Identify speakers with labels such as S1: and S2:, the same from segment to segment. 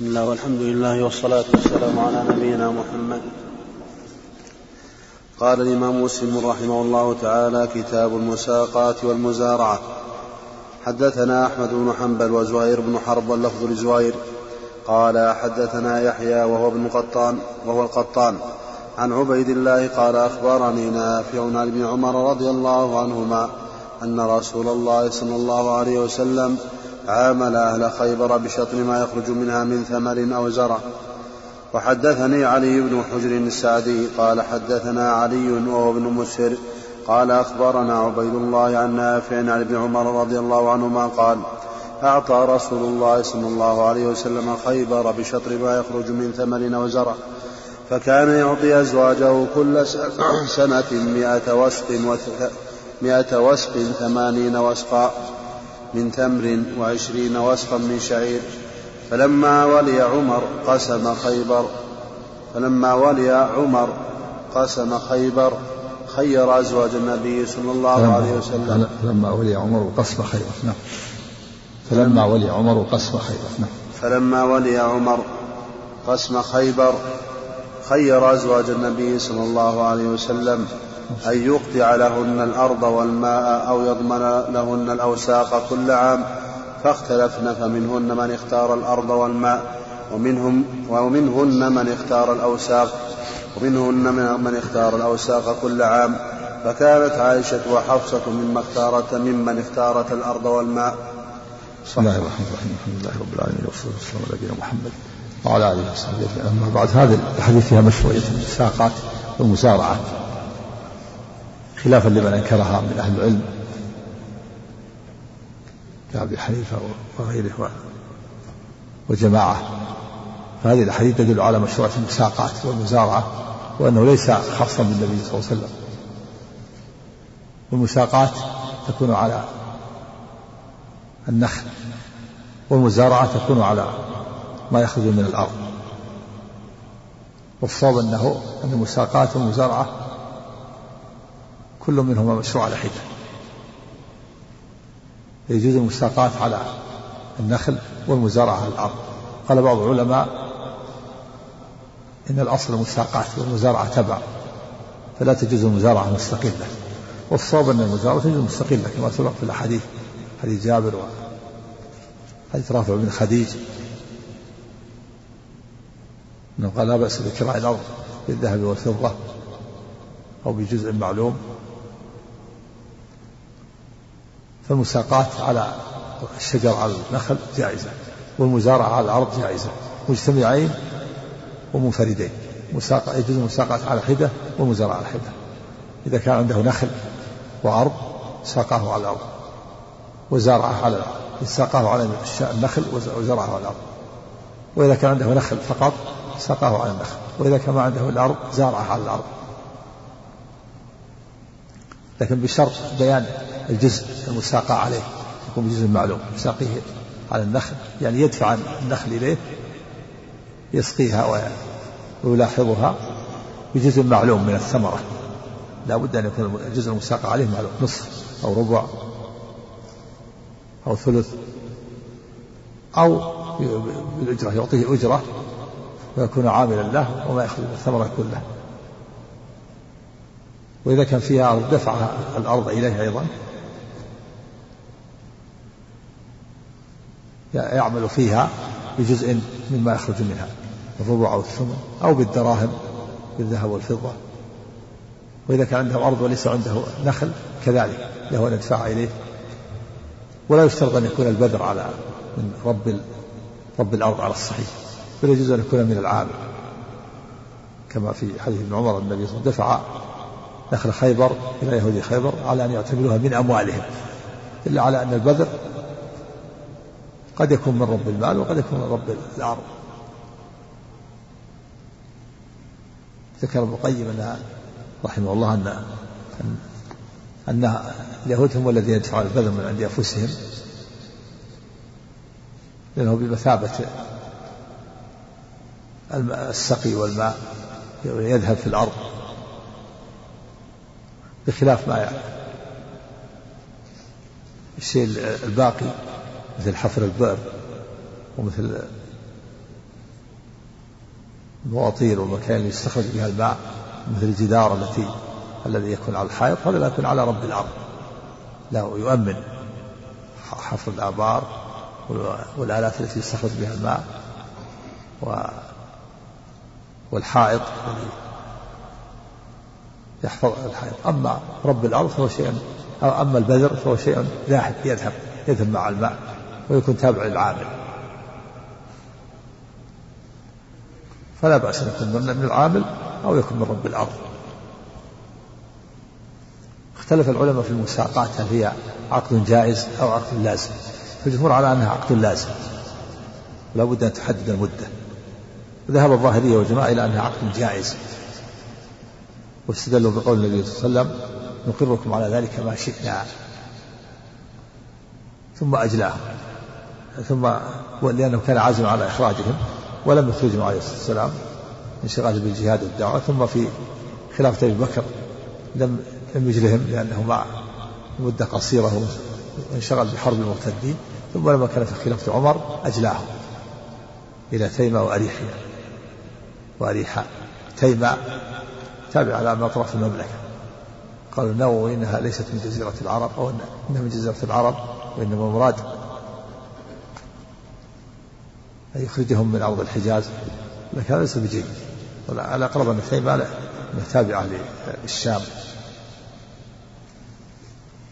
S1: بسم الله والحمد لله والصلاة والسلام على نبينا محمد. قال الإمام مسلم رحمه الله تعالى كتاب المساقات والمزارعة حدثنا أحمد بن حنبل وزهير بن حرب واللفظ لزهير. قال حدثنا يحيى وهو ابن قطان وهو القطان. عن عبيد الله قال أخبرني نافع عن ابن عمر رضي الله عنهما أن رسول الله صلى الله عليه وسلم عامل أهل خيبر بشطر ما يخرج منها من ثمر أو زرع. وحدثني علي بن حجر السعدي قال حدثنا علي وهو ابن مسهر قال أخبرنا عبيد الله عن نافع عن ابن عمر رضي الله عنهما قال أعطى رسول الله صلى الله عليه وسلم خيبر بشطر ما يخرج من ثمر أو زرع فكان يعطي أزواجه كل سنة مئة وسق مئة وسق ثمانين وسقا. من تمر وعشرين وسقا من شعير فلما ولي عمر قسم خيبر فلما ولي عمر قسم خيبر خير أزواج النبي صلى الله عليه وسلم.
S2: فلما ولي عمر قسم خيبر نعم. فلما ولي عمر قسم خيبر نعم.
S1: فلما ولي عمر قسم خيبر خير أزواج النبي صلى الله عليه وسلم. أن يقطع لهن الأرض والماء أو يضمن لهن الأوساق كل عام فاختلفن فمنهن من اختار الأرض والماء ومنهم ومنهن من اختار الأوساق ومنهن من اختار الأوساق كل عام. فكانت عائشة وحفصة مما اختارت ممن اختارت الأرض والماء.
S2: بسم الله الرحمن الرحيم. الحمد لله رب العالمين والصلاة والسلام على نبينا محمد وعلى آله وصحبه أما بعد هذه الحديث فيها مشروعية المساقات والمزارعات. خلافا لمن أنكرها من أهل العلم كأبي حنيفة وغيره وجماعة. فهذه الأحاديث تدل على مشروعية المساقات والمزارعة وأنه ليس خاصا بالنبي صلى الله عليه وسلم. والمساقات تكون على النخل والمزارعة تكون على ما يخرج من الأرض. والصواب أنه أن المساقات والمزارعة كل منهما مشروع على حدة. يجوز المساقات على النخل والمزارعة على الأرض. قال بعض العلماء إن الأصل المساقات والمزارعة تبع فلا تجوز المزارعة مستقلة والصواب أن المزارعة تجوز مستقلة كما سبق في الأحاديث حديث جابر حديث رافع بن خديج. أنه قال لا بأس بكراء الأرض بالذهب والفضة أو بجزء معلوم. فالمساقات على الشجر على النخل جائزة والمزارعة على الأرض جائزة مجتمعين ومنفردين. مساقة يجوز المساقات على حدة والمزارعة على حدة إذا كان عنده نخل وأرض ساقاه على الأرض. وزارعه على الأرض. ساقاه على النخل وزرعه على الأرض. وإذا كان عنده نخل فقط ساقاه على النخل. وإذا كان ما عنده الأرض زارعه على الأرض. لكن بشرط بيان الجزء المساقى عليه يكون بجزء معلوم يساقيه على النخل يعني يدفع النخل إليه يسقيها ويلاحظها بجزء معلوم من الثمرة. لا بد أن يكون الجزء المساقى عليه معلوم نصف أو ربع أو ثلث أو بالأجرة يعطيه أجرة ويكون عاملا له وما يأخذ الثمرة كلها. وإذا كان فيها أرض دفع الأرض إليه أيضا. يعمل فيها بجزء مما يخرج منها الربع أو الثمن أو بالدراهم بالذهب والفضة. وإذا كان عنده أرض وليس عنده نخل كذلك له أن يدفع إليه. ولا يشترط أن يكون البذر على من رب رب الأرض على الصحيح بل يجوز أن يكون من العامل. كما في حديث ابن عمر النبي صلى الله عليه وسلم دفع نخل خيبر إلى يهودي خيبر على أن يعتبروها من أموالهم إلا على أن البذر قد يكون من رب المال وقد يكون من رب الأرض. ذكر ابن القيم أن رحمه الله أن أن اليهود هم الذين يدفعون البذر من عند أنفسهم لأنه بمثابة السقي والماء يذهب في الأرض بخلاف ما الشيء الباقي. مثل حفر البئر ومثل المواطير والمكان اللي يستخرج بها الماء مثل الجدار التي الذي يكون على الحائط هذا لا يكون على رب الأرض. لا يؤمن حفر الآبار والآلات التي يستخرج بها الماء والحائط يحفظ الحائط. أما رب الأرض فهو شيء أما البذر فهو شيء ذاهب يذهب يذهب مع الماء. ويكون تابع للعامل. فلا بأس أن يكون من العامل أو يكون من رب الأرض. اختلف العلماء في المساقات هل هي عقد جائز أو عقد لازم. فالجمهور على أنها عقد لازم. ولا بد أن تحدد المدة. ذهب الظاهرية والجماعة إلى أنها عقد جائز. واستدلوا بقول النبي صلى الله عليه وسلم نقركم على ذلك ما شئنا. ثم أجلاهم ثم لأنه كان عازما على إخراجهم ولم يخرجهم عليه الصلاة والسلام انشغال بالجهاد والدعوة ثم في خلافة أبي بكر لم لم يجلهم لأنه مع مدة قصيرة وانشغل بحرب المرتدين ثم لما كان في خلافة عمر أجلاهم إلى تيمة وأريحية. وأريحاء تيمة تابع على أطراف المملكة. قالوا النووي إنها ليست من جزيرة العرب أو إنها من جزيرة العرب وإنما المراد أن يخرجهم من أرض الحجاز لكن هذا ليس بجيد. على أقرب أن تيمة تابعة للشام.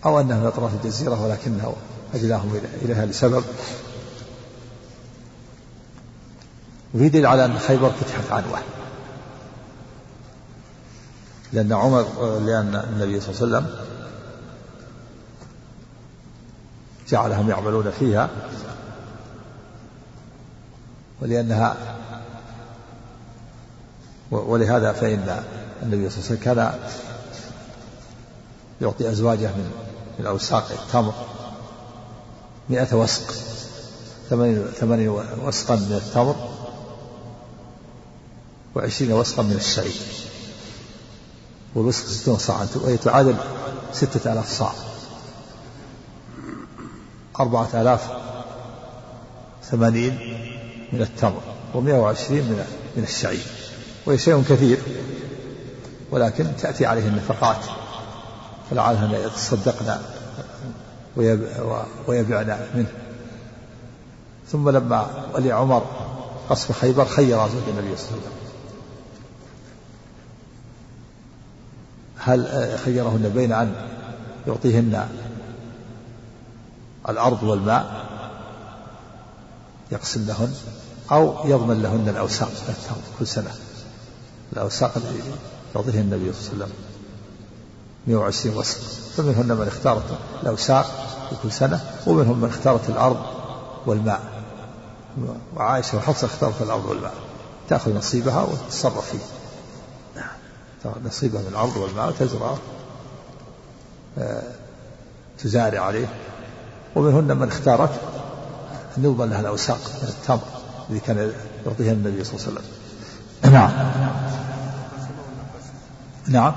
S2: أو أنها من أطراف الجزيرة ولكنه أجلاهم إليها لسبب. وفي دليل على أن خيبر فتحت عنوة لأن عمر لأن النبي صلى الله عليه وسلم جعلهم يعملون فيها. ولأنها ولهذا فإن النبي صلى الله عليه وسلم كان يعطي أزواجه من من أوساق التمر مئة وسق ثمانين, وسقا من التمر وعشرين وسقا من الشعير. والوسق ستون صاعا وهي تعادل ستة آلاف صاع. أربعة آلاف ثمانين من التمر ومئة وعشرين من من الشعير وهي شيء كثير ولكن تأتي عليه النفقات فلعلهن يتصدقن ويبعن منه. ثم لما ولي عمر قصف خيبر خير زوج النبي صلى الله عليه وسلم. هل خيرهن بين أن يعطيهن الأرض والماء؟ يقسم لهن أو يضمن لهن الأوساق كل سنة. الأوساق التي يعطيها النبي صلى الله عليه وسلم. 120 وسق فمنهن من اختارت الأوساق كل سنة ومنهم من اختارت الأرض والماء. وعائشة وحفصة اختارت الأرض والماء. تأخذ نصيبها وتتصرف فيه نصيبها من الأرض والماء وتزرعه آه، تزارع عليه. ومنهن من اختارت يضمن لها الأوساق من التمر الذي كان يعطيها النبي صلى الله عليه وسلم. نعم. نعم.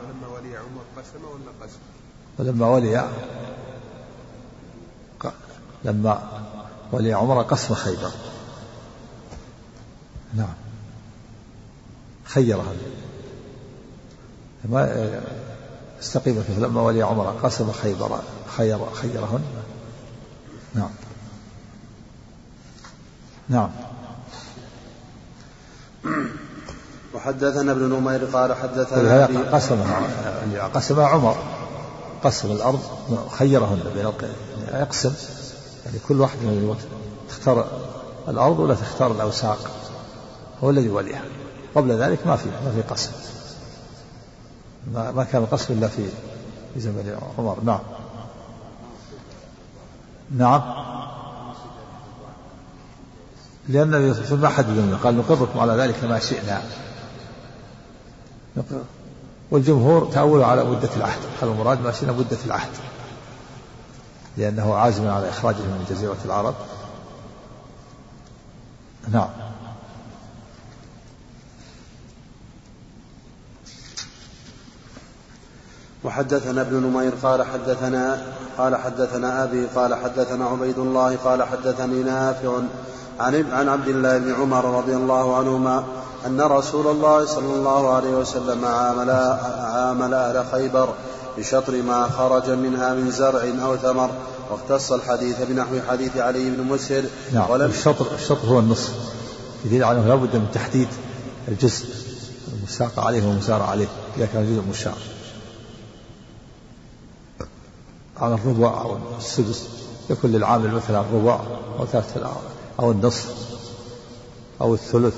S3: فلما ولي عمر قسم ولا قسم؟
S2: ولما ولي لما ولي عمر قسم خيبر. نعم. خيرها ما استقيم لما ولي عمر قسم خيبر خير خيرهن. نعم. نعم.
S1: وحدثنا ابن نمير قال حدثنا
S2: قسم. قسم عمر. قسم الأرض خيرهن بين يقسم يعني كل واحد من الوقت تختار الأرض ولا تختار الأوساق. هو الذي يوليها قبل ذلك ما في ما في قسم. ما كان القسم إلا في في زمن عمر. نعم. نعم. لأن النبي صلى الله عليه وسلم ما حدد قال نقركم على ذلك ما شئنا. والجمهور تأولوا على مدة العهد. قال المراد ما شئنا مدة العهد. لأنه عازم على إخراجه من جزيرة العرب. نعم.
S1: وحدثنا ابن نمير قال حدثنا قال حدثنا أبي قال حدثنا عبيد الله قال حدثني نافع عن عن عبد الله بن عمر رضي الله عنهما أن رسول الله صلى الله عليه وسلم عامل عامل أهل خيبر بشطر ما خرج منها من زرع أو ثمر واختص الحديث بنحو حديث علي بن مسهر
S2: نعم ولم الشطر الشطر هو النصف. يدل على أنه لابد من تحديد الجزء المساق عليه والمسار عليه إذا كان جزء مشار. على الربع أو السدس يكون للعامل مثلا الربع أو ثلاثة أو النصف أو الثلث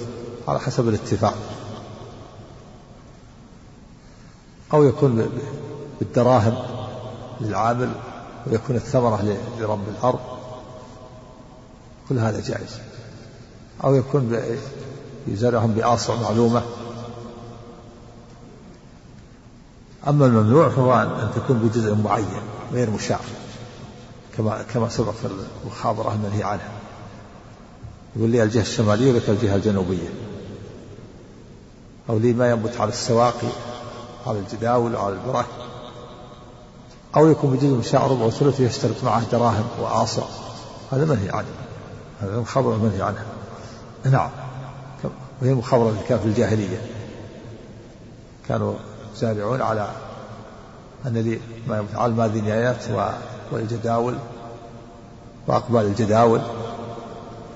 S2: على حسب الاتفاق. أو يكون بالدراهم للعامل ويكون الثمرة لرب الأرض. كل هذا جائز. أو يكون يزرعهم بآصع معلومة. أما الممنوع فهو أن تكون بجزء معين غير مشاع كما كما سبق في المخابرة المنهي عنها. يقول لي الجهة الشمالية ولك الجهة الجنوبية؟ أو لي ما ينبت على السواقي على الجداول وعلى البرك. أو يكون بجزء مشاع ربع وثلث يشترط معه دراهم وآصع هذا منهي عنه. هذا المخابرة منهي عنها نعم. وهي المخابرة اللي كانت في الجاهلية. كانوا يسارعون على أن لي ما على الماذنيات والجداول وأقبال الجداول.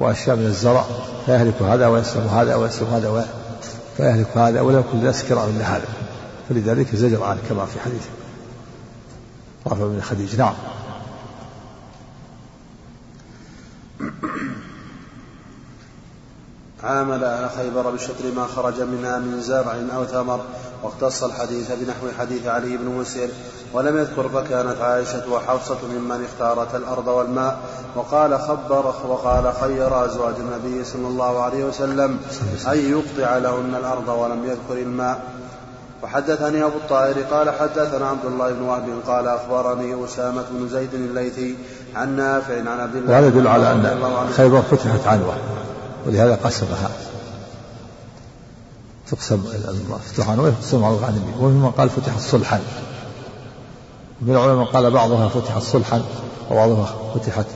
S2: وأشياء من الزرع فيهلك هذا ويسلم هذا ويسلم هذا فيهلك هذا ولا يكون الناس كراء من هذا. فلذلك زجر عنه كما في حديث رافع بن خديج نعم.
S1: عامل أهل خيبر بشطر ما خرج منها من زرع أو ثمر واختص الحديث بنحو حديث علي بن مسير ولم يذكر فكانت عائشة وحفصة ممن اختارت الأرض والماء وقال خبر وقال خير أزواج النبي صلى الله عليه وسلم أن يقطع لهن الأرض ولم يذكر الماء. وحدثني أبو الطاهر قال حدثنا عبد الله بن وهب قال أخبرني أسامة بن زيد الليثي عن نافع عن عبد الله
S2: وهذا يدل على أن خيبر فتحت عنوة. ولهذا قسمها تقسم مفتوح عنوة ويقسم على الغانمين ومن قال فتحت صلحا من العلماء قال بعضها فتحت صلحا وبعضها فتحت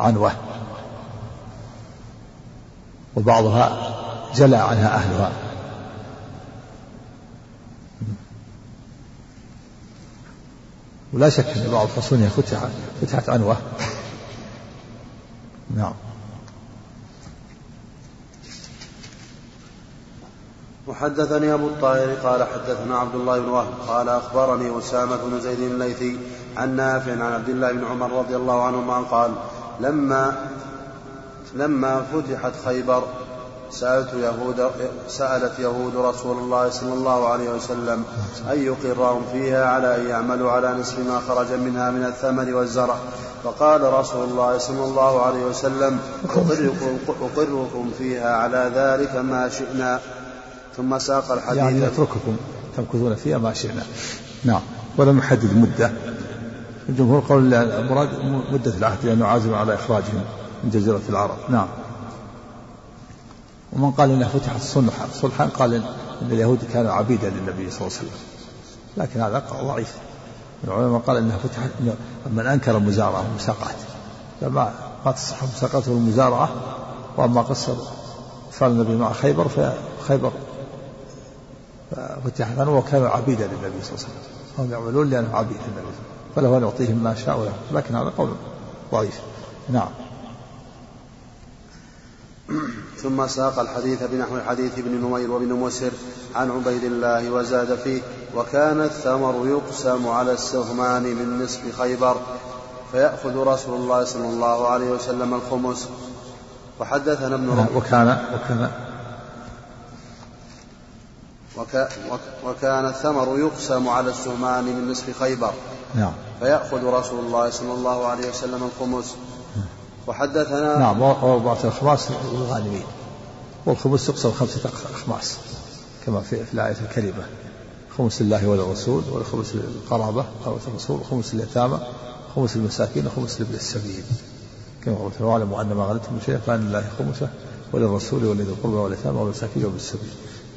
S2: عنوة. وبعضها جلى عنها أهلها. ولا شك أن بعض فصولها فتحت فتحت عنوة. نعم.
S1: وحدثني أبو الطاهر قال حدثنا عبد الله بن وهب قال أخبرني أسامة بن زيد الليثي عن نافع عن عبد الله بن عمر رضي الله عنهما قال لما لما فتحت خيبر سألت يهود سألت يهود رسول الله صلى الله عليه وسلم أن يقرهم فيها على أن يعملوا على نصف ما خرج منها من الثمر والزرع؟ فقال رسول الله صلى الله عليه وسلم أقركم, فيها على ذلك ما شئنا. ثم ساق الحديث.
S2: يعني نترككم تمكثون فيها ما شئنا. نعم. ولم يحدد مدة. الجمهور قول المراد مدة العهد لأنه عازم على إخراجهم من جزيرة العرب. نعم. ومن قال إنها فتحت صلحا صلحا قال إن اليهود كانوا عبيدا للنبي صلى الله عليه وسلم. لكن هذا ضعيف. العلماء قال إنها فتحت من أنكر المزارعة والمساقات فما ما تصح المساقات والمزارعه وأما قصة فعل النبي مع خيبر فخيبر فتحت عنه وكانوا عبيدا للنبي صلى الله عليه وسلم. هم يعملون لانهم عبيد للنبي فله أن يعطيهم ما شاء لكن هذا قول ضعيف. نعم.
S1: ثم ساق الحديث بنحو حديث ابن نمير وابن مسر عن عبيد الله وزاد فيه وكان الثمر يقسم على السهمان من نصف خيبر فيأخذ رسول الله صلى الله عليه وسلم الخمس. وحدثنا ابن
S2: وكان وكان
S1: وك وكان الثمر يقسم على السهمان من نصف خيبر.
S2: نعم.
S1: فيأخذ رسول الله صلى الله عليه وسلم الخمس. وحدثنا
S2: نعم وأربعة الأخماس للغانمين والخمس يقسم خمسة أخماس كما في, في الآية الكريمة. خمس لله وللرسول والخمس للقرابة أو الرسول وخمس لليتامى خمس للمساكين وخمس لابن السبيل. كما قلت واعلموا أن ما غنمتم من شيء فأن لله خمسة وللرسول ولذي القربى واليتامى والمساكين وابن السبيل.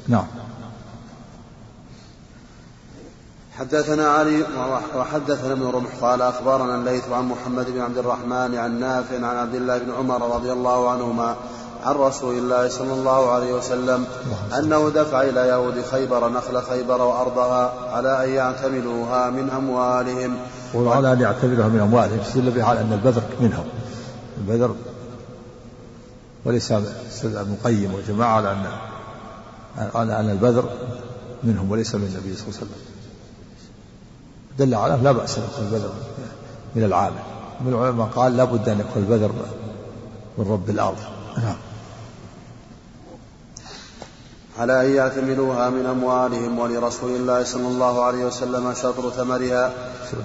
S2: نعم.
S1: حدثنا علي وحدثنا ابن رمح قال أخبرنا الليث عن محمد بن عبد الرحمن عن نافع عن عبد الله بن عمر رضي الله عنهما عن رسول الله صلى الله عليه وسلم أنه دفع إلى يهود خيبر نخل خيبر وأرضها على أن يعتملوها من أموالهم.
S2: وعلى أن يعتملوها من أموالهم. استدل بها على أن البذر منهم. البذر وليس ابن القيم وجماعه على ان على ان البذر منهم وليس من النبي صلى الله عليه وسلم. دل على لا بأس أن يكون البذر من العامل من العلماء قال لا بد أن يكون البذر من رب الأرض. نعم.
S1: على أن يعتملوها من أموالهم ولرسول الله صلى الله عليه وسلم شطر ثمرها.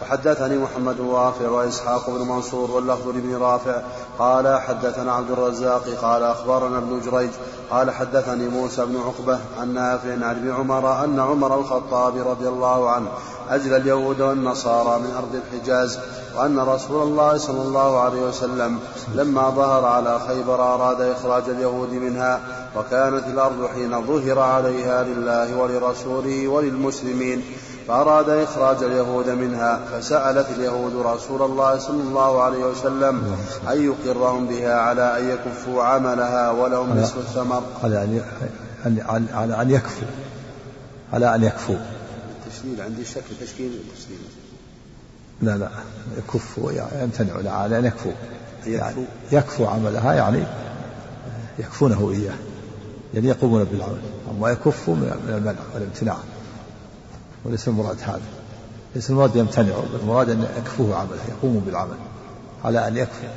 S1: وحدثني محمد رافع وإسحاق بن منصور واللفظ لابن رافع. قال حدثنا عبد الرزاق قال أخبرنا ابن جريج. قال حدثني موسى بن عقبة عن نافع عن ابن عمر أن عمر الخطاب رضي الله عنه أجل اليهود والنصارى من أرض الحجاز وأن رسول الله صلى الله عليه وسلم لما ظهر على خيبر أراد إخراج اليهود منها. وكانت الأرض حين ظهر عليها لله ولرسوله وللمسلمين فأراد إخراج اليهود منها فسألت اليهود رسول الله صلى الله عليه وسلم أن يقرهم بها على أن يكفوا عملها ولهم نصف الثمر.
S2: على أن على أن يكفوا. على أن يكفوا.
S1: التشكيل عندي شك تشكيل التشكيل
S2: لا لا يكفوا يعني يمتنع لا على أن يكفوا. يعني يكفوا عملها يعني يكفونه إياه. يعني يقومون بالعمل أما يكفوا من المنع والامتناع. وليس المراد هذا. ليس المراد يمتنع المراد أن يكفوه عمله يقوموا بالعمل على أن يكفوا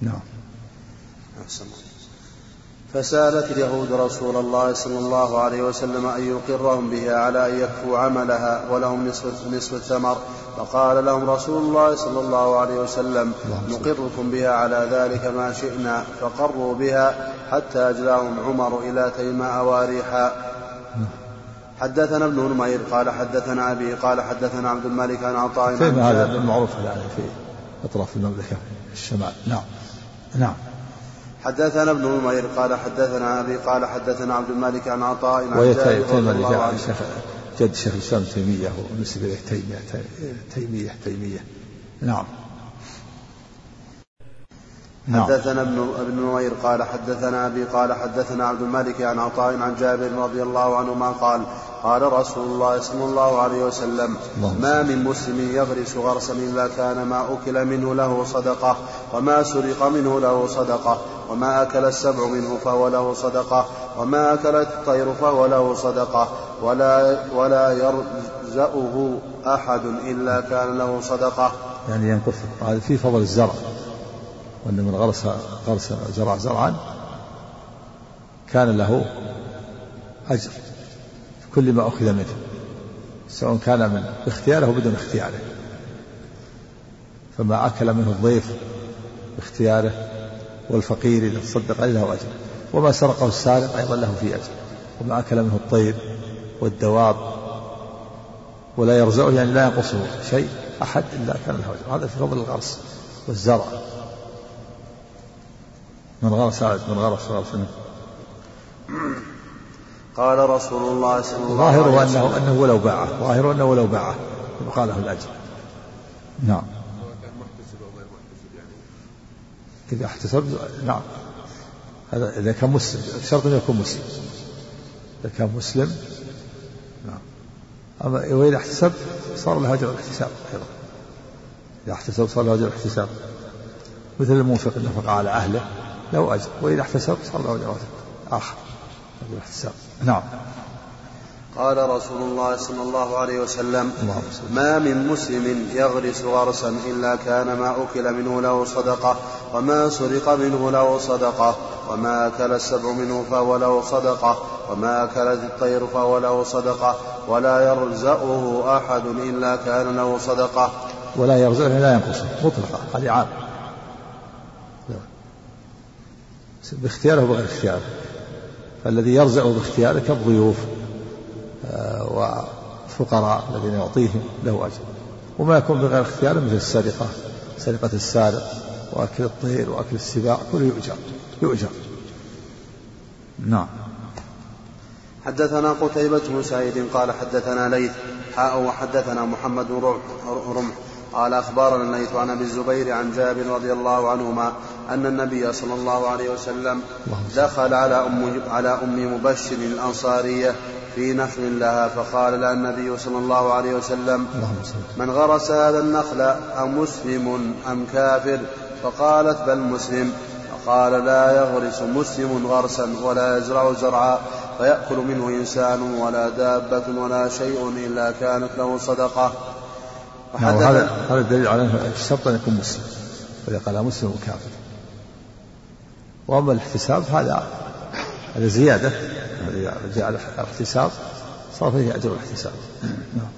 S2: نعم.
S1: فسالت اليهود رسول الله صلى الله عليه وسلم أن يقرهم بها على أن يكفوا عملها ولهم نصف, نصف الثمر. فقال لهم رسول الله صلى الله عليه وسلم نقركم بها على ذلك ما شئنا. فقروا بها حتى أجلاهم عمر إلى تيماء واريحا. حدثنا ابن نمير قال حدثنا أبي قال حدثنا عبد الملك عن عطاء
S2: هذا المعروف الآن في أطراف المملكة الشمال. نعم. نعم.
S1: حدثنا ابن نمير قال حدثنا أبي قال حدثنا عبد الملك عن عطاء عن
S2: عن شيخ جد شيخ الإسلام تيمية ونسب إليه تيمية تيمية تيمية نعم.
S1: حدثنا ابن ابن نمير قال حدثنا أبي قال حدثنا عبد الملك عن عطاء عن جابر رضي الله عنهما قال قال رسول الله صلى الله عليه وسلم ما من مسلم يغرس غرسا إلا كان ما أكل منه له صدقة وما سرق منه له صدقة وما أكل السبع منه فهو له صدقة وما اكلت الطير فهو له صدقة ولا ولا يرزأه أحد إلا كان له صدقة.
S2: يعني ينقص هذا في فضل الزرع وأن من غرس غرس زرع زرعا كان له أجر في كل ما أخذ منه سواء كان من باختياره أو بدون اختياره. فما أكل منه الضيف باختياره والفقير إذا تصدق عليه له أجر وما سرقه السارق أيضا له فيه أجر. وما أكل منه الطير والدواب ولا يرزقه يعني لا ينقصه شيء أحد إلا كان له أجر. هذا في فضل الغرس والزرع. من غرس من غرس غرسا
S1: قال رسول الله صلى الله عليه
S2: وسلم. ظاهره انه أنه ولو باعه ظاهره أنه ولو باعه يبقى له الأجر. نعم. إذا احتسب نعم. هذا إذا كان مسلم شرط أن يكون مسلم. إذا كان مسلم نعم. أما وإذا احتسب صار له أجر الاحتساب أيضا. إذا احتسب صار له أجر الاحتساب. مثل المنفق النفقة على أهله. له أجر وإذا احتسب صار له أجر آخر. احتساب نعم.
S1: قال رسول الله صلى الله عليه وسلم ما من مسلم يغرس غرسا إلا كان ما أكل منه له صدقة وما سرق منه له صدقة وما أكل السبع منه فهو له صدقة وما أكلت الطير فهو له صدقة ولا يرزقه أحد إلا كان له صدقة.
S2: ولا يرزقه لا ينقصه. مطلقة هذه عام باختياره وبغير اختياره فالذي يرزقه باختياره كالضيوف آه، وفقراء الذين يعطيهم له أجر. وما يكون بغير اختياره مثل السرقة سرقة السارق وأكل الطير وأكل السباع كله يؤجر يؤجر. نعم.
S1: حدثنا قتيبة بن سعيد قال حدثنا ليث حاء وحدثنا محمد رمح قال أخبرنا الليث عن أبي الزبير عن جابر رضي الله عنهما أن النبي صلى الله عليه وسلم دخل على أم على أم مبشر الأنصارية في نخل لها فقال لها النبي صلى الله عليه وسلم من غرس هذا النخل أمسلم أم كافر؟ فقالت بل مسلم. فقال لا يغرس مسلم غرسا ولا يزرع زرعا فيأكل منه إنسان ولا دابة ولا شيء إلا كانت له صدقة.
S2: نعم هذا هذا دليل على الشرط أن يكون مسلم وإذا قال مسلم وكافر وأما الاحتساب هذا هذا زيادة جاء الاحتساب صار فيه أجر الاحتساب. نعم.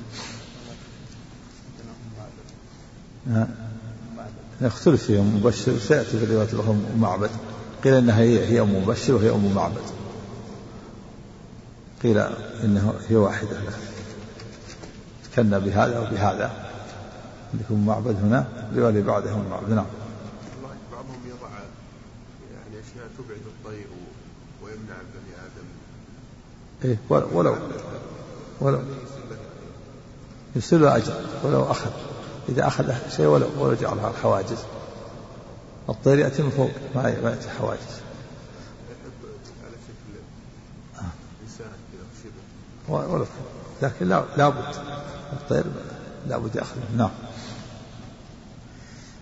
S2: نعم يختلف فيه أم مبشر سيأتي في الرواية الأخرى أم معبد. قيل إنها هي هي أم مبشر وهي أم معبد. قيل إنها هي واحدة. تكنى بهذا وبهذا. عندكم معبد هنا رواية بعدهم معبد. نعم. إيه ولو ولو يرسل له أجر ولو أخذ. إذا أخذ شيء ولو ولو جعلها حواجز الطير يأتي من فوق ما يأتي حواجز.
S3: شبه
S2: ولو لكن لا لابد الطير لابد يأخذه. نعم.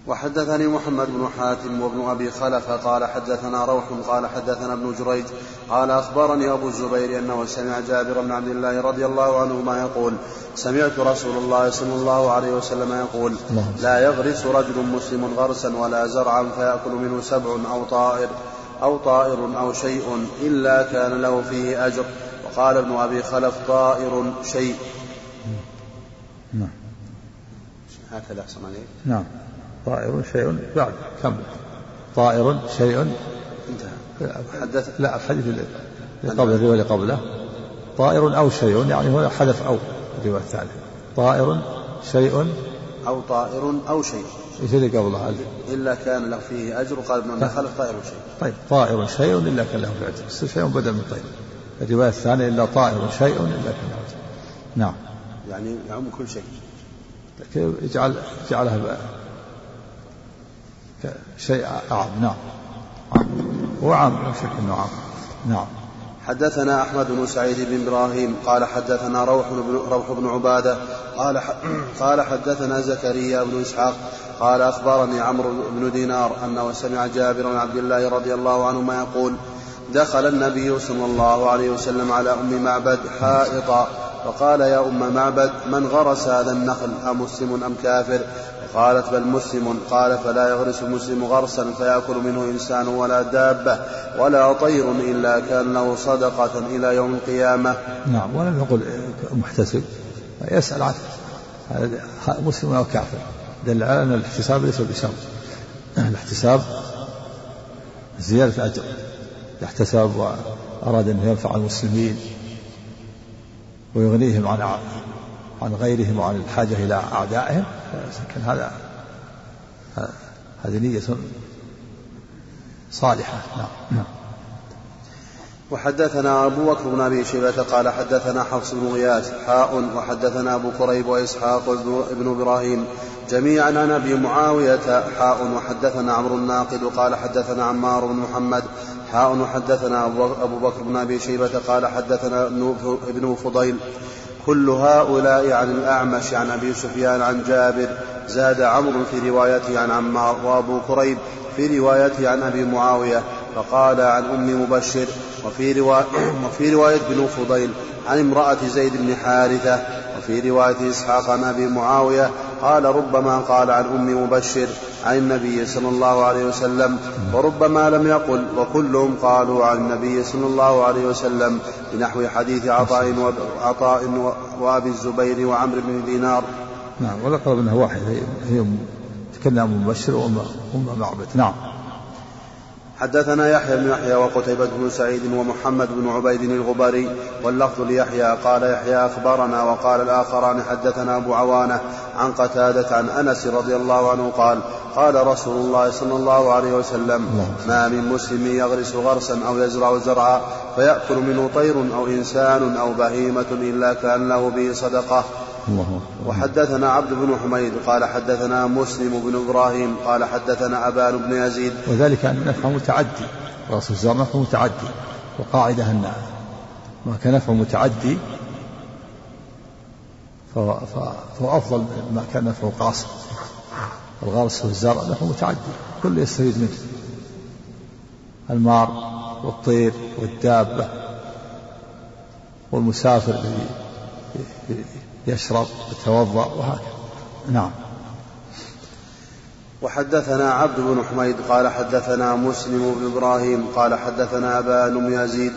S1: وحدثني محمد بن حاتم وابن أبي خلف قال حدثنا روح قال حدثنا ابن جريج قال أخبرني أبو الزبير أنه سمع جابر بن عبد الله رضي الله عنهما يقول سمعت رسول الله صلى الله عليه وسلم يقول لا يغرس رجل مسلم غرسا ولا زرعا فيأكل منه سبع أو طائر أو طائر أو شيء إلا كان له فيه أجر. وقال ابن أبي خلف طائر شيء.
S2: نعم.
S1: هكذا أحسن عليك
S2: نعم. طائر شيء؟ بعد كم؟ طائر شيء؟
S1: انتهى حدث.
S2: لا الحديث اللي قبل الرواية اللي قبله. طائر أو شيء يعني هو حذف أو الرواية الثانية. طائر شيء.
S1: أو طائر أو شيء.
S2: إيش اللي قبله؟
S1: إلا كان له فيه أجر قال ابن أبي خلف طائر شيء.
S2: طيب طائر شيء إلا كان له فيه أجر. بس شيء بدل من طير. الرواية الثانية إلا طائر شيء إلا كان له أجر. نعم.
S1: يعني يعم كل شيء.
S2: لكن اجعل اجعلها شيء أعم نعم. عام لا شك أنه عام نعم.
S1: حدثنا أحمد بن سعيد بن إبراهيم قال حدثنا روح بن, روح بن عبادة قال قال حدثنا زكريا بن إسحاق قال أخبرني عمرو بن دينار أنه سمع جابر بن عبد الله رضي الله عنهما يقول دخل النبي صلى الله عليه وسلم على أم معبد حائطا فقال يا أم معبد من غرس هذا النخل أمسلم أم كافر؟ قالت بل مسلم. قال فلا يغرس المسلم غرسا فيأكل منه إنسان ولا دابة ولا طير إلا كان له صدقة إلى يوم القيامة.
S2: نعم ولم يقل محتسب. يسأل عنه مسلم أو كافر. دل على أن الاحتساب ليس بشرط. الاحتساب زيادة أجر. احتسب وأراد أن ينفع المسلمين. ويغنيهم عن عن غيرهم وعن الحاجة إلى أعدائهم. لكن هذا هذه نية صالحة. نعم. نعم.
S1: وحدثنا أبو بكر بن أبي شيبة قال حدثنا حفص بن غياث حاء وحدثنا أبو كريب وإسحاق بن إبراهيم. جميعا عن أبي معاوية حاء وحدثنا عمرو الناقد قال حدثنا عمار بن محمد. حاء وحدثنا أبو بكر بن أبي شيبة قال حدثنا ابن فضيل. كل هؤلاء عن الأعمش عن أبي سفيان عن جابر زاد عمرو في روايته عن عمار وأبو كريب في روايته عن أبي معاوية فقال عن أم مبشر وفي رواية, وفي رواية بن فضيل عن امرأة زيد بن حارثة وفي رواية إسحاق عن أبي معاوية قال ربما قال عن أم مبشر عن النبي صلى الله عليه وسلم وربما لم يقل وكلهم قالوا عن النبي صلى الله عليه وسلم بنحو حديث عطاء عطاء وأبي الزبير وعمرو بن دينار.
S2: نعم ولقب أنها واحدة هي تكلم مبشر أم معبد نعم.
S1: حدثنا يحيى بن يحيى وقتيبة بن سعيد ومحمد بن عبيد الغبري واللفظ ليحيى قال يحيى أخبرنا وقال الآخران حدثنا أبو عوانة عن قتادة عن أنس رضي الله عنه قال قال رسول الله صلى الله عليه وسلم ما من مسلم يغرس غرسا أو يزرع زرعا فيأكل منه طير أو إنسان أو بهيمة إلا كان له به صدقة الله. وحدثنا عبد بن حميد قال حدثنا مسلم بن إبراهيم قال حدثنا أبان بن يزيد.
S2: وذلك أن نفع متعدي. رأس الزرع نفع متعدي. وقاعدة أن ما كان نفع متعدي فهو, فهو افضل ما كان نفع قاصر. الغرس والزرع نفع متعدي. كل يستفيد منه. المار والطير والدابة والمسافر الذي يشرب يتوضأ وهكذا. نعم.
S1: وحدثنا عبد بن حميد قال حدثنا مسلم بن إبراهيم قال حدثنا ابان بن يزيد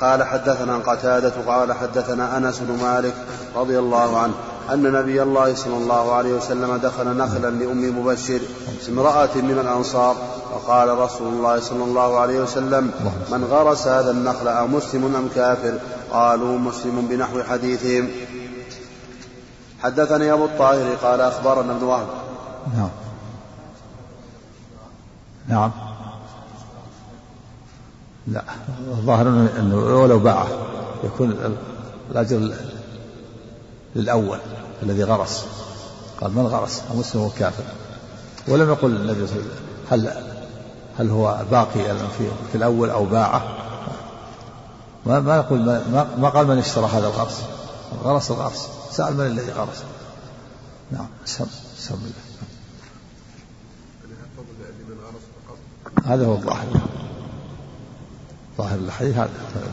S1: قال حدثنا قتادة قال حدثنا أنس بن مالك رضي الله عنه أن نبي الله صلى الله عليه وسلم دخل نخلا لأم مبشر امرأة من الأنصار فقال رسول الله صلى الله عليه وسلم من غرس هذا النخل أمسلم أم كافر؟ قالوا مسلم بنحو حديثهم. حدثني أبو الطاهر قال أخبرنا ابن وهب.
S2: نعم. نعم. لا الظاهر انه ولو باعه يكون الأجر للأول الذي غرس. قال من غرس؟ مسلم وكافر ولم يقل النبي صلى الله عليه وسلم هل هل هو باقي في الأول أو باعه؟ ما ما يقول ما, ما قال من اشترى هذا الغرس. غرس الغرس. سأل من الذي غرس؟ نعم سم سم هذا هو الظاهر. ظاهر الحديث هذا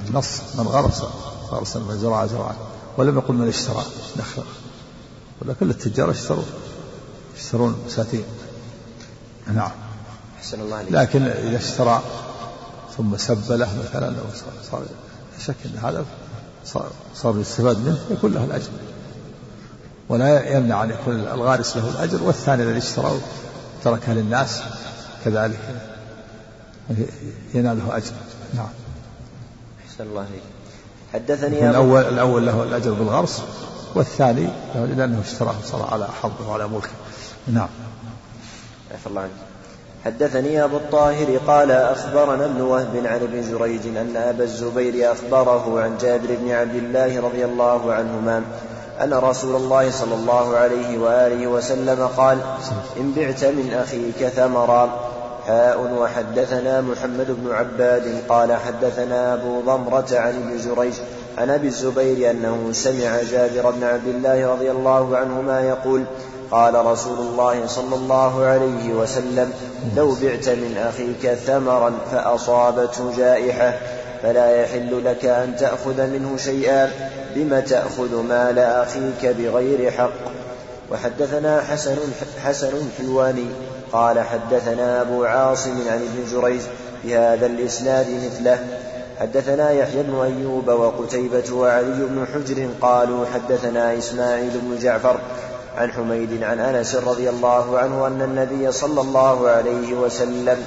S2: النص من غرس غرسا من زرع زرعا ولم يقل من اشترى نخلا ولا كل التجار يشترون يشترون بساتين نعم. أحسن الله عليك. لكن إذا اشترى ثم سب له مثلا صار شك أن هذا صار صار يستفاد منه يكون له الأجر. ولا يمنع أن يكون الغارس له الأجر والثاني الذي اشتراه تركها للناس كذلك يناله أجر. نعم.
S4: أحسن الله عليك حدثني
S2: الأول الأول له الأجر بالغرس والثاني لأنه اشتراه صار على حظه وعلى ملكه. نعم.
S4: عفى الله عنك. حدثني أبو الطاهر قال أخبرنا ابن وهب عن ابن جريج أن أبا الزبير أخبره عن جابر بن عبد الله رضي الله عنهما أن رسول الله صلى الله عليه وآله وسلم قال إن بعت من أخيك ثمرا. حاء وحدثنا محمد بن عباد قال حدثنا أبو ضمرة عن ابن جريج عن أبي الزبير أنه سمع جابر بن عبد الله رضي الله عنهما يقول قال رسول الله صلى الله عليه وسلم لو بعت من أخيك ثمرا فأصابته جائحة. فلا يحل لك أن تأخذ منه شيئا بم تأخذ مال أخيك بغير حق. وحدثنا حسن حسن حلواني قال حدثنا أبو عاصم عن ابن جريج بهذا الإسناد مثله. حدثنا يحيى بن أيوب وقتيبة وعلي بن حجر قالوا حدثنا إسماعيل بن جعفر عن حميد عن أنس رضي الله عنه أن النبي صلى الله عليه وسلم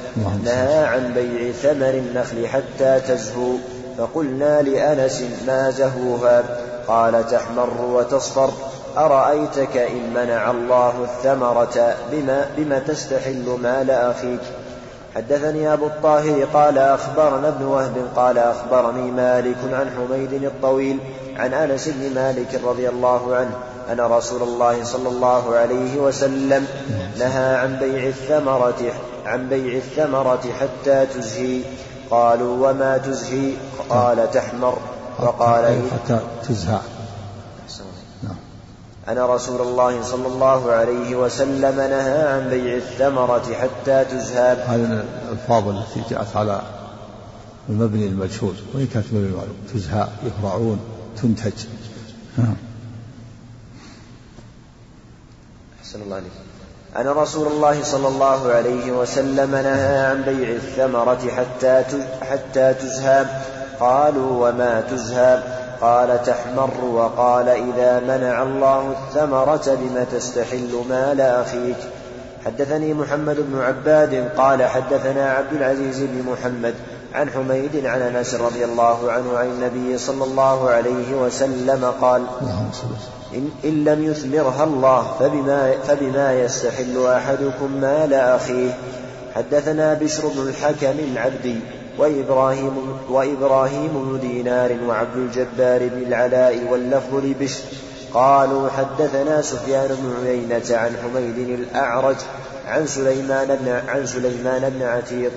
S4: نهى عن بيع ثمر النخل حتى تزهو. فقلنا لأنس ما زهوها؟ قال تحمر وتصفر. أرأيتك إن منع الله الثمرة بما بما تستحل مال أخيك؟ حدثني أبو الطاهر قال أخبرنا ابن وهب قال أخبرني مالك عن حميد الطويل عن أنس بن مالك رضي الله عنه أن رسول الله صلى الله عليه وسلم نهى عن بيع الثمرة عن بيع الثمرة حتى تزهي. قالوا وما تزهي؟ قال تحمر. وقال
S2: حتى تزهى.
S4: نعم. أن رسول الله صلى الله عليه وسلم نهى عن بيع الثمرة حتى تزهى.
S2: هذه الألفاظ التي جاءت على المبني المجهول وإن كانت مبني المعلوم. تزهى يهرعون. تنتج. نعم.
S4: أحسن الله عليك أن رسول الله صلى الله عليه وسلم نهى عن بيع الثمرة حتى حتى تزهى. قالوا وما تزهى؟ قال تحمر وقال إذا منع الله الثمرة بم تستحل مال أخيك. حدثني محمد بن عباد قال حدثنا عبد العزيز بن محمد عن حميد عن أنس رضي الله عنه عن النبي صلى الله عليه وسلم قال إن, إن لم يثمرها الله فبما, فبما يستحل أحدكم مال أخيه. حدثنا بشر بن الحكم العبدي وإبراهيم, وإبراهيم بن دينار وعبد الجبار بن العلاء واللفظ لبشر. قالوا حدثنا سفيان بن عيينة عن حميد الأعرج عن سليمان بن عن سليمان بن عتيق.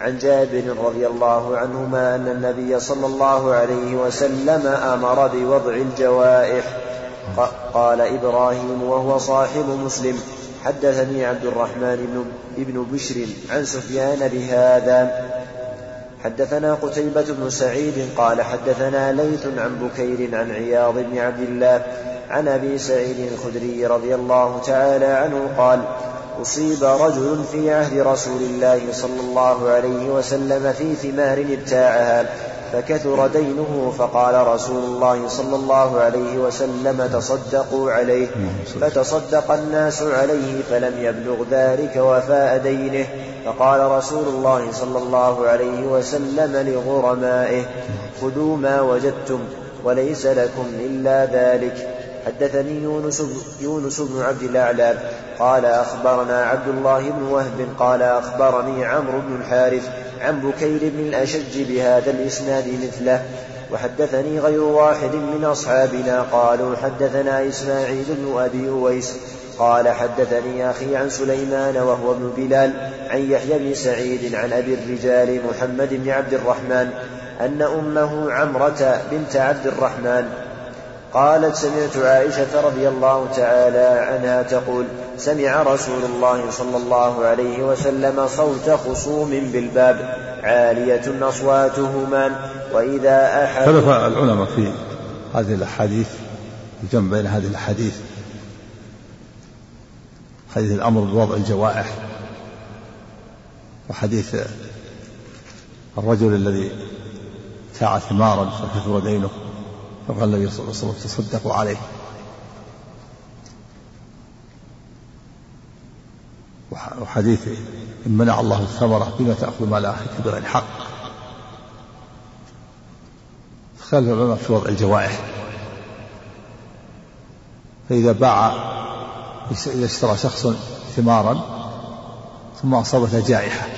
S4: عن جابر رضي الله عنهما أن النبي صلى الله عليه وسلم أمر بوضع الجوائح. قال إبراهيم وهو صاحب مسلم حدثني عبد الرحمن بن, بشر عن سفيان بهذا. حدثنا قتيبة بن سعيد قال حدثنا ليث عن بكير عن عياض بن عبد الله عن أبي سعيد الخدري رضي الله تعالى عنه قال أصيب رجل في عهد رسول الله صلى الله عليه وسلم في ثمار ابتاعها فكثر دينه فقال رسول الله صلى الله عليه وسلم تصدقوا عليه فتصدق الناس عليه فلم يبلغ ذلك وفاء دينه فقال رسول الله صلى الله عليه وسلم لغرمائه خذوا ما وجدتم وليس لكم إلا ذلك. حدثني يونس يونس بن عبد الأعلى قال أخبرنا عبد الله بن وهب قال أخبرني عمرو بن الحارث عن بكير بن الأشج بهذا الإسناد مثله وحدثني غير واحد من أصحابنا قالوا حدثنا إسماعيل بن أبي أويس قال حدثني أخي عن سليمان وهو ابن بلال عن يحيى بن سعيد عن أبي الرجال محمد بن عبد الرحمن أن أمه عمرة بنت عبد الرحمن قالت سمعت عائشة رضي الله تعالى عنها تقول سمع رسول الله صلى الله عليه وسلم صوت خصوم بالباب عالية أصواتهما وإذا أحد
S2: اختلف العلماء في هذه الأحاديث الجمع بين هذه الأحاديث. حديث الأمر بوضع الجوائح وحديث الرجل الذي ابتاع ثمارا فكثر دينه. فقال النبي صلى الله عليه وسلم تصدقوا عليه. وحديث إن منع الله الثمرة بما تأخذ مال أخيك بغير حق اختلف العلماء في وضع الجوائح. فإذا باع إذا اشترى شخص ثمارا ثم أصابته جائحة.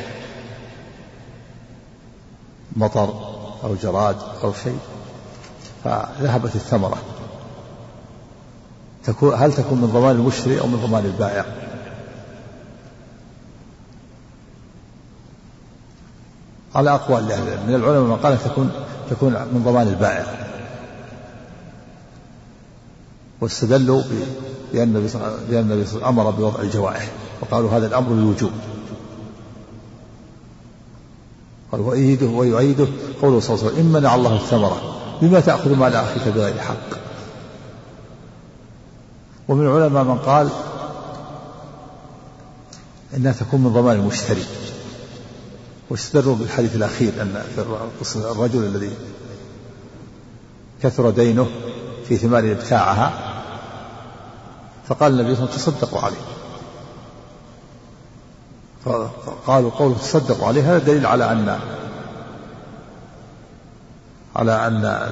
S2: مطر أو جراد أو شيء. فذهبت الثمرة. تكون هل تكون من ضمان المشتري أو من ضمان البائع؟ على أقوال لأهل العلم. من العلماء من قال تكون تكون من ضمان البائع. واستدلوا بأن النبي صلى الله عليه أمر بوضع الجوائح. وقالوا هذا الأمر للوجوب. قال ويؤيده ويؤيده قوله صلى الله عليه وسلم إن منع الله الثمرة. بما تأخذ مال أخيك بغير حق. ومن العلماء من قال إنها تكون من ضمان المشتري. واستدلوا بالحديث الأخير أن في الرجل الذي كثر دينه في ثمار ابتاعها فقال النبي صلى الله عليه وسلم تصدقوا عليه. قالوا قوله تصدقوا عليه هذا دليل على أن على أن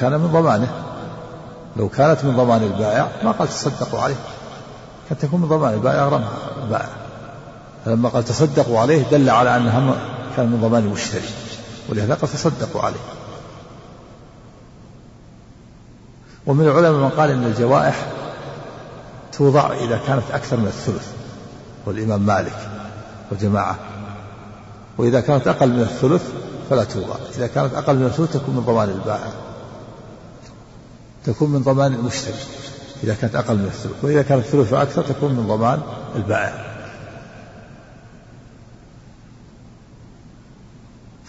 S2: كان من ضمانه. لو كانت من ضمان البائع ما قال تصدقوا عليه. كانت تكون من ضمان البائع رمى البائع. فلما قال تصدقوا عليه دل على أنها كان من ضمان المشتري. ولهذا قال تصدقوا عليه. ومن العلماء من قال إن الجوائح توضع إذا كانت أكثر من الثلث والإمام مالك وجماعه وإذا كانت أقل من الثلث فلا توضع إذا كانت أقل من الثلث تكون من ضمان البائع. تكون من ضمان المشتري. إذا كانت أقل من الثلث وإذا كانت الثلث فأكثر تكون من ضمان البائع.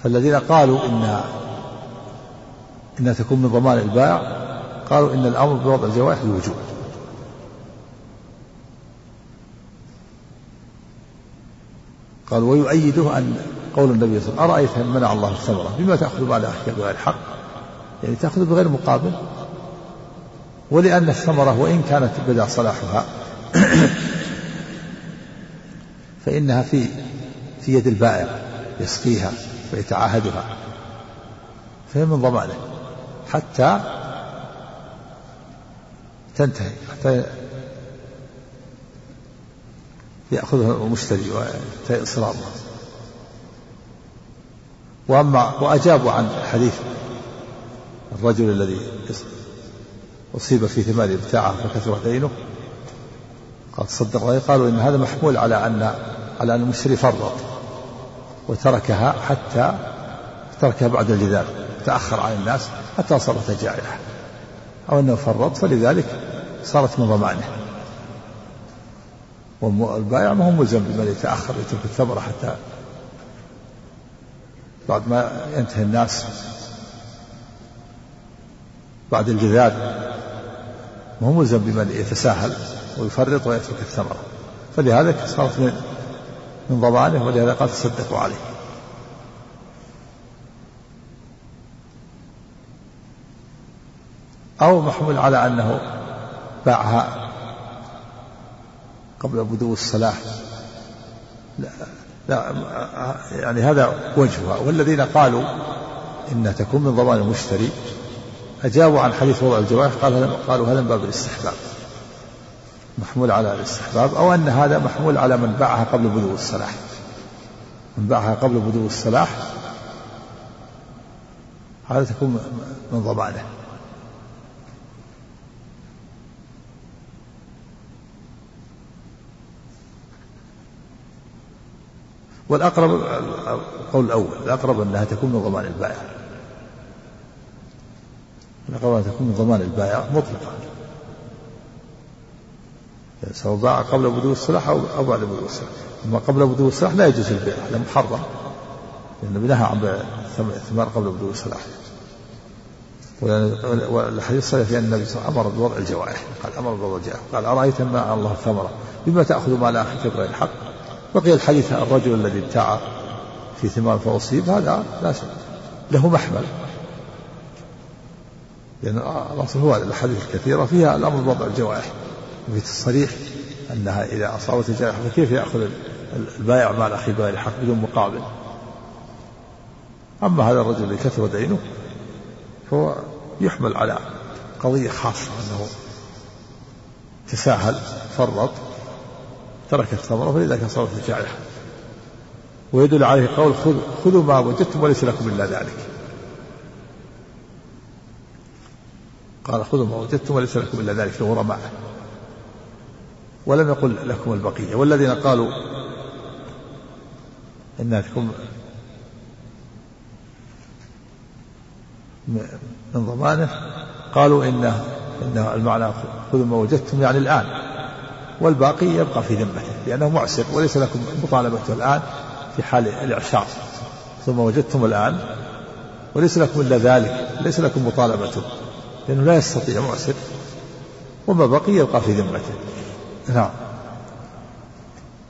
S2: فالذين قالوا إن إنها تكون من ضمان البائع قالوا إن الأمر بوضع الجوائح للوجوب. قال ويؤيده أن قول النبي صلى الله عليه وسلم أرأيت إن منع الله الثمرة بما تأخذ بعد أخيك بغير يعني تأخذ بغير مقابل. ولأن الثمرة وإن كانت بدا صلاحها فإنها في في يد البائع يسقيها ويتعاهدها. فهي من ضمانه. حتى تنتهي حتى يأخذها المشتري وإصرارها وأما وأجابوا عن حديث الرجل الذي أصيب في ثمار ابتاعه فكثر دينه قال تصدق عليه قالوا إن هذا محمول على أن على أن المشتري فرط وتركها حتى تركها بعد الجذاب تأخر عن الناس حتى صارت جائعة أو أنه فرط فلذلك صارت من ضمانه. والبائع ما هو ملزم بمن يتأخر يترك الثمرة حتى بعد ما ينتهي الناس بعد الجذاب ما هو ملزم بمن يتساهل ويفرط ويترك الثمرة. فلهذا صارت من من ضمانه ولهذا قال تصدقوا عليه. أو محمول على أنه باعها قبل بدو الصلاة لا, لا يعني هذا وجهها. والذين قالوا إنها تكون من ضمان المشتري أجابوا عن حديث وضع الجوارح قال قالوا هذا من باب الاستحباب. محمول على الاستحباب أو أن هذا محمول على من باعها قبل بدو الصلاح. من باعها قبل بدو الصلاح هذا تكون من ضمانه. والأقرب القول الأول الأقرب أنها تكون من ضمان البائع. الأقرب أنها تكون من ضمان البائع مطلقة سواء باع قبل بدو الصلاح أو بعد بدو الصلاح أما قبل بدو الصلاح لا يجوز البيع هذا محرم. لأنه نهى عن بيع الثمار قبل بدو الصلاح والحديث الصحيح في أن النبي صلى الله عليه وسلم أمر بوضع الجوائح قال أمر بوضع الجوائح قال أرأيت ما الله الثمرة؟ بما تأخذ مال أخيك بغير الحق بقي الحديث الرجل الذي ابتاع في ثمار فأصيب هذا لا شيء له محمل. لأن الأصل هو الأحاديث الكثيرة فيها الأمر بوضع الجوائح. وفي الصريح أنها إذا أصابت الجائحة فكيف يأخذ البائع مال أخيه بغير الحق بدون مقابل؟ أما هذا الرجل الذي كثر دينه فهو يحمل على قضية خاصة أنه تساهل فرط ترك الثمرة فلذلك صارت الجائحة ويدل عليه قول خذوا ما وجدتم وليس لكم إلا ذلك. قال خذوا ما وجدتم وليس لكم إلا ذلك الغرماء ولم يقل لكم البقية. والذين قالوا إنها تكون من ضمانه قالوا إنه إنه المعنى خذوا ما وجدتم يعني الآن. والباقي يبقى في ذمته لأنه معسر وليس لكم مطالبته الآن في حال الإعشار ثم وجدتم الآن وليس لكم إلا ذلك ليس لكم مطالبته لأنه لا يستطيع معسر. وما بقي يبقى في ذمته. نعم.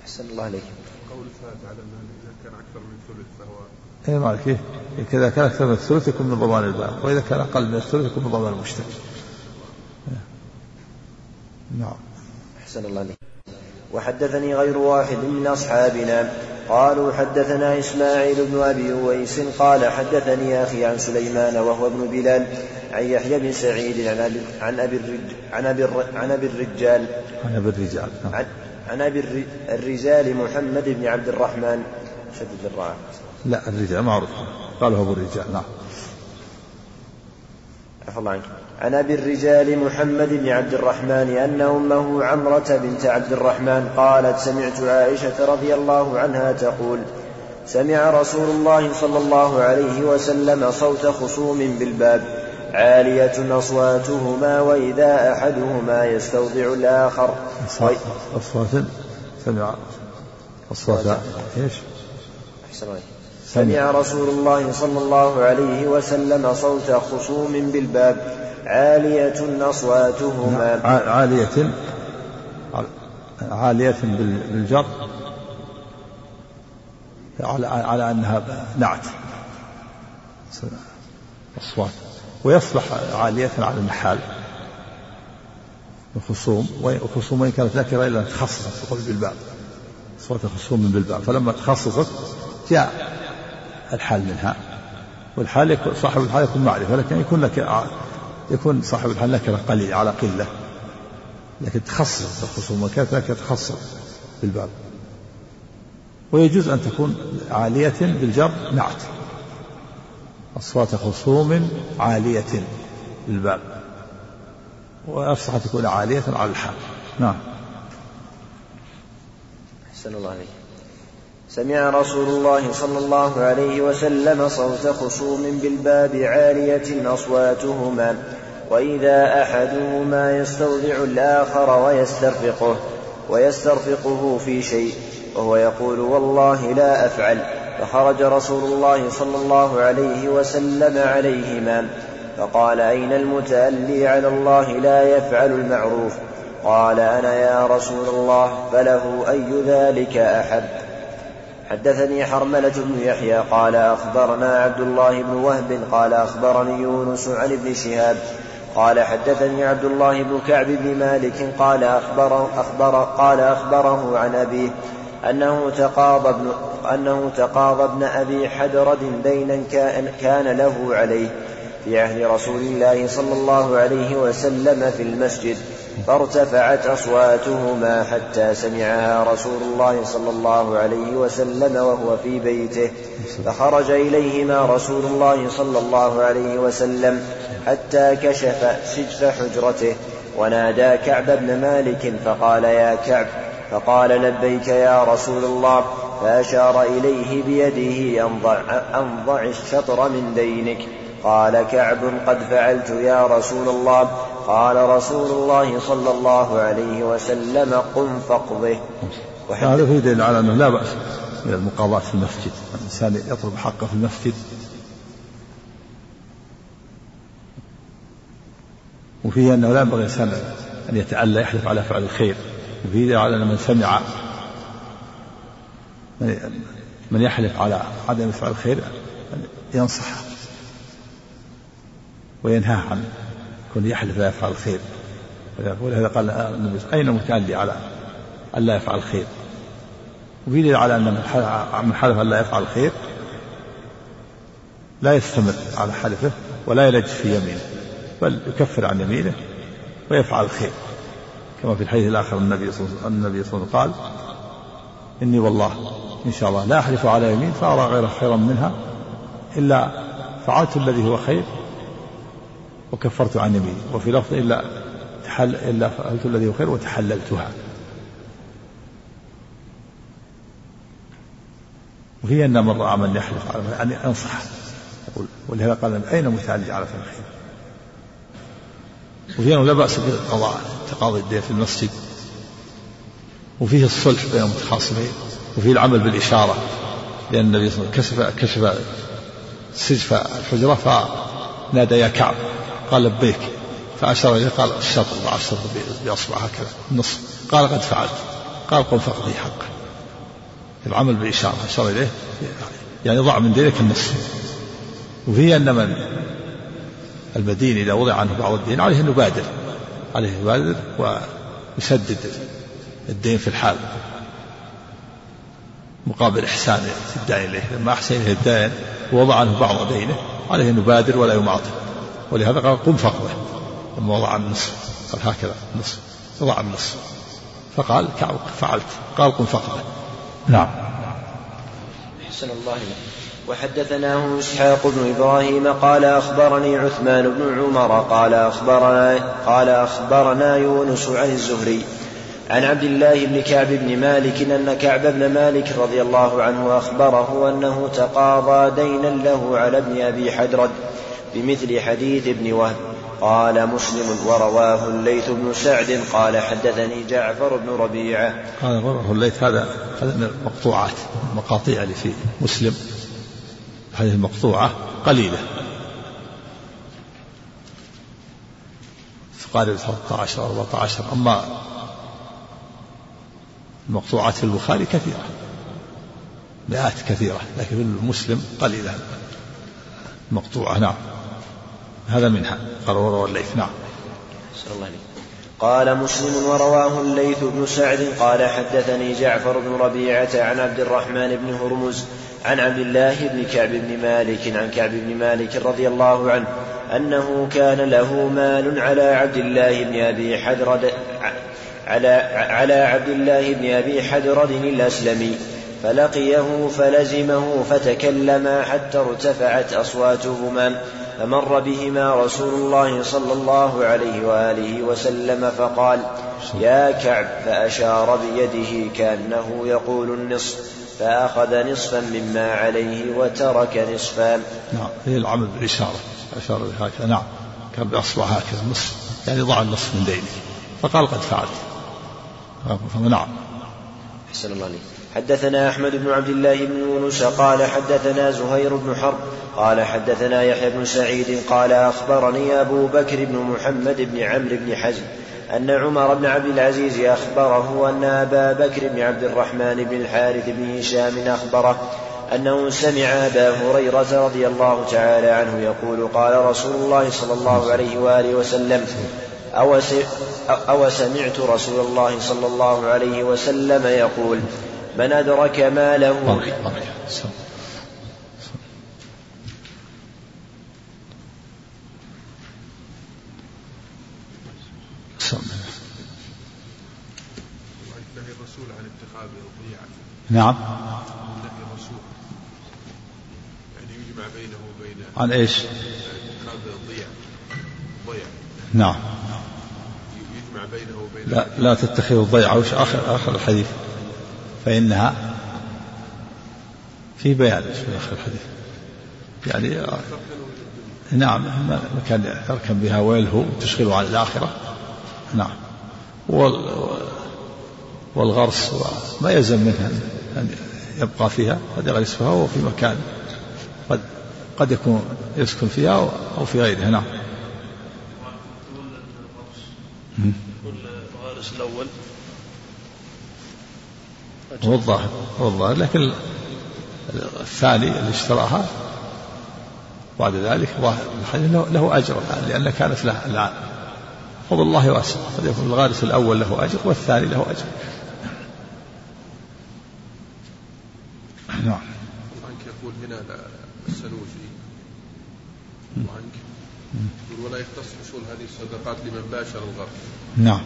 S4: أحسن الله عليك
S3: قول الثالث على أنه إذا كان أكثر من ثلث فهو
S2: اي معك إيه؟ إذا كان أكثر من الثلث يكون من ضمان البائع وإذا كان أقل من الثلث يكون من ضمان المشتري نعم.
S4: أحسن الله عليك وحدثني غير واحد من أصحابنا. قالوا حدثنا إسماعيل بن أبي أويس قال حدثني أخي عن سليمان وهو ابن بلال عن يحيى بن سعيد عن أبي عن أبي عن أبي عن أبي الرجال.
S2: عن أبي الرجال نعم.
S4: عن, عن أبي الرجال محمد بن عبد الرحمن. شدد الراء
S2: لا الرجال معروف. قالوا أبو الرجال نعم.
S4: عفى الله عنك. عن أبي الرجال محمد بن عبد الرحمن أن أمه عمرة بنت عبد الرحمن قالت سمعت عائشة رضي الله عنها تقول سمع رسول الله صلى الله عليه وسلم صوت خصوم بالباب عالية أصواتهما وإذا أحدهما يستوضع الآخر.
S2: أصوات سمع أصوات إيش؟
S4: أحسن سمع. رسول الله صلى الله عليه وسلم صوت خصوم بالباب عالية أصواتهما.
S2: عالية عالية بالجر. على على أنها نعت. أصوات. ويصلح عالية على المحال. الخصوم والخصوم وإن كانت نكرة إلا تخصصت بالباب. أصوات خصوم بالباب. فلما تخصصت جاء الحال منها. والحال يكون صاحب الحال يكون معرفة لكن يكون لك يكون صاحب الحال نكرة قليل على قلة. لكن تخصص الخصوم وكانت لك تخصص بالباب. ويجوز أن تكون عالية بالجر نعت أصوات خصوم عالية بالباب. وأفصح تكون عالية على الحال. نعم.
S4: أحسن الله عليك سمع رسول الله صلى الله عليه وسلم صوت خصوم بالباب عالية أصواتهما وإذا أحدهما يستودع الآخر ويسترفقه ويسترفقه في شيء وهو يقول والله لا أفعل فخرج رسول الله صلى الله عليه وسلم عليهما فقال أين المتألي على الله لا يفعل المعروف؟ قال أنا يا رسول الله فله أي ذلك أحب؟ حدثني حرملة بن يحيى قال أخبرنا عبد الله بن وهب قال أخبرني يونس عن ابن شهاب قال حدثني عبد الله بن كعب بن مالك قال أخبره, أخبر قال أخبره عن أبيه أنه تقاضى ابن أنه تقاضى ابن أبي حدرد دينا كان له عليه في عهد رسول الله صلى الله عليه وسلم في المسجد. فارتفعت أصواتهما حتى سمعها رسول الله صلى الله عليه وسلم وهو في بيته. فخرج إليهما رسول الله صلى الله عليه وسلم حتى كشف سجف حجرته. ونادى كعب بن مالك فقال يا كعب فقال لبيك يا رسول الله فأشار إليه بيده أنضع, الشطر من دينك قال كعب قد فعلت يا رسول الله. قال رسول الله صلى الله عليه وسلم قم فاقضه.
S2: هذا في دليل على أنه لا بأس من المقاضاة في المسجد. الإنسان يطلب حقه في المسجد. وفيه أنه لا ينبغي الإنسان أن يتألى يحلف على فعل الخير. وفيه على أن من سمع من يحلف على عدم فعل الخير ينصحه وينهاه عن كون يحلف لا يفعل الخير ولهذا قال النبي أين متألي على أن لا يفعل الخير؟ وفي دليل على أن من حلف أن لا يفعل الخير لا يستمر على حلفه ولا يلج في يمينه بل يكفر عن يمينه ويفعل الخير. كما في الحديث الآخر النبي صلى الله عليه وسلم قال إني والله إن شاء الله لا أحلف على يمين فأرى غير خيرا منها إلا فعلت الذي هو خير وكفرت عن يميني وفي لفظ إلا تحل إلا فعلت الذي هو خير وتحللتها. وهي أن من رأى من يحلف على أن أنصح يقول ولهذا قال أين متعلج على الخير؟ وفي أنه لا بأس بالقضاء تقاضي الدين في المسجد. وفيه الصلح بين المتخاصمين. وفيه العمل بالإشارة. لأن النبي صلى الله عليه وسلم كشف كشف سجف الحجرة فنادى يا كعب. قال لبيك فأشار إليه قال الشطر ضع الشطر بأصبع هكذا النصف قال قد فعلت. قال قم فاقضي حقه العمل بإشارة. أشار إليه. يعني ضع من دينك النصف وفيه أن من؟ المدين إذا وضع عنه بعض الدين عليه أن يبادر. عليه يبادر ويسدد الدين في الحال. مقابل إحسان الدائن إليه. لما أحسن إليه الدائن ووضع عنه بعض دينه عليه أن يبادر ولا يماطل. ولهذا قال قم فقده لما وضع النصف قال هكذا النصف وضع النصف فقال فعلت. قال قم فقده نعم.
S4: أحسن الله إليك. وحدثناه إسحاق بن إبراهيم قال أخبرني عثمان بن عمر قال أخبرنا قال أخبرنا يونس عن الزهري عن عبد الله بن كعب بن مالك أن كعب بن مالك رضي الله عنه أخبره أنه تقاضى دينا له على ابن أبي حدرد بمثل حديث ابن وهب قال مسلم ورواه الليث بن سعد قال حدثني جعفر بن ربيعة.
S2: قال رواه الليث هذا هذا من المقطوعات المقاطيع اللي في مسلم. هذه المقطوعة قليلة. تقارب 13 أو 14 أما المقطوعات في البخاري كثيرة مئات كثيرة لكن في المسلم قليلة مقطوعة نعم. هذا منها قال وروى الليث. نعم.
S4: الله قال مسلم ورواه الليث بن سعد قال حدثني جعفر بن ربيعة عن عبد الرحمن بن هرمز عن عبد الله بن كعب بن مالك عن كعب بن مالك رضي الله عنه أنه كان له مال على عبد الله بن أبي حدرد على على عبد الله بن أبي حدرد الأسلمي فلقيه فلزمه فتكلما حتى ارتفعت أصواتهما. فمر بهما رسول الله صلى الله عليه وآله وسلم فقال يا كعب فأشار بيده كأنه يقول النصف فأخذ نصفا مما عليه وترك نصفا.
S2: نعم هي العمل بالإشارة أشار هكذا. نعم كان بأصبع هكذا نصف يعني ضع النصف من دينه فقال قد فعلت. نعم.
S4: أحسن الله عليك حدثنا أحمد بن عبد الله بن يونس قال حدثنا زهير بن حرب قال حدثنا يحيى بن سعيد قال أخبرني أبو بكر بن محمد بن عمرو بن حزم أن عمر بن عبد العزيز أخبره أن أبا بكر بن عبد الرحمن بن الحارث بن هشام أخبره أنه سمع أبا هريرة رضي الله تعالى عنه يقول قال رسول الله صلى الله عليه وآله وسلم أو, سمعت رسول الله صلى الله عليه وسلم يقول من أدرك ماله
S3: نهي الرسول عن اتخاذ الضيعة
S2: نعم.
S3: يعني يجمع بينه وبين
S2: عن إيش؟
S3: اتخاذ الضيع ضيع
S2: نعم.
S3: يجمع بينه وبين
S2: لا لا تتخذوا الضيعة وش آخر آخر الحديث؟ فإنها في بيان في آخر الحديث. يعني نعم مكان تركن بها ويله وتشغله عن الآخرة. نعم. وال والغرس ما يلزم منها أن يبقى فيها قد يغرس فيها وهو في مكان قد قد يكون يسكن فيها أو في غيرها نعم.
S5: الغارس الأول
S2: هو الظاهر هو الظاهر لكن الثاني اللي اشتراها بعد ذلك ظاهر الحديث له, له أجر الآن لأن كانت له الآن فضل الله واسع قد يكون الغارس الأول له أجر والثاني له أجر نعم
S3: يقول هنا يقول ولا يختص حصول هذه الصدقات لمن باشر الغرب
S2: نعم.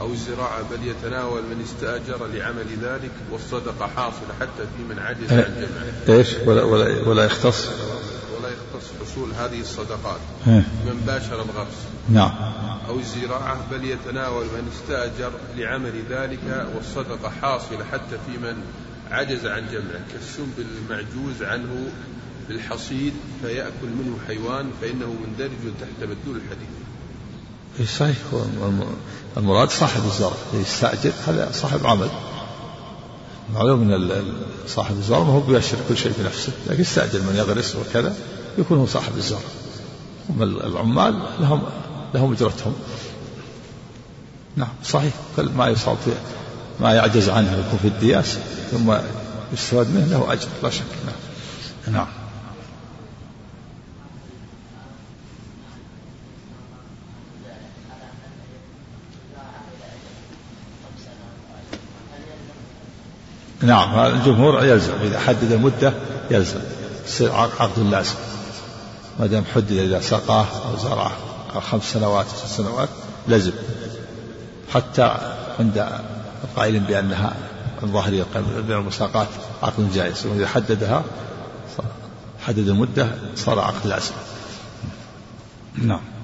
S3: أو الزراعة بل يتناول من استأجر لعمل ذلك والصدقة حاصلة حتى في من عجز عن جمعه.
S2: إيش؟ ولا ولا ولا يختص.
S3: ولا يختص حصول هذه الصدقات
S2: إيه.
S3: من باشر الغرس
S2: نعم.
S3: أو الزراعة بل يتناول من استأجر لعمل ذلك والصدقة حاصلة حتى في من عجز عن جمعه كالسنبل المعجوز عنه بالحصيد فيأكل منه حيوان فإنه مندرج تحت مدلول الحديث.
S2: صحيح المراد صاحب الزرع. يستأجر هذا صاحب عمل. معلوم إن صاحب الزرع ما هو بيشتري كل شيء بنفسه لكن يستأجر من يغرس وكذا يكون هو صاحب الزرع. هم ال- العمال لهم لهم أجرتهم. نعم صحيح. كل ما يصاب فيه ما يعجز عنه يكون في الدياس ثم يستفاد منه له أجر لا شك. نعم. نعم. نعم الجمهور يلزم إذا حدد المدة يلزم يصير عقد لازم ما دام حدد إذا سقاه أو زرعه خمس سنوات ست سنوات لزم. حتى عند القائلين بأنها الظاهرية بين المساقات عقد جائز وإذا حددها حدد المدة صار عقد لازم. نعم.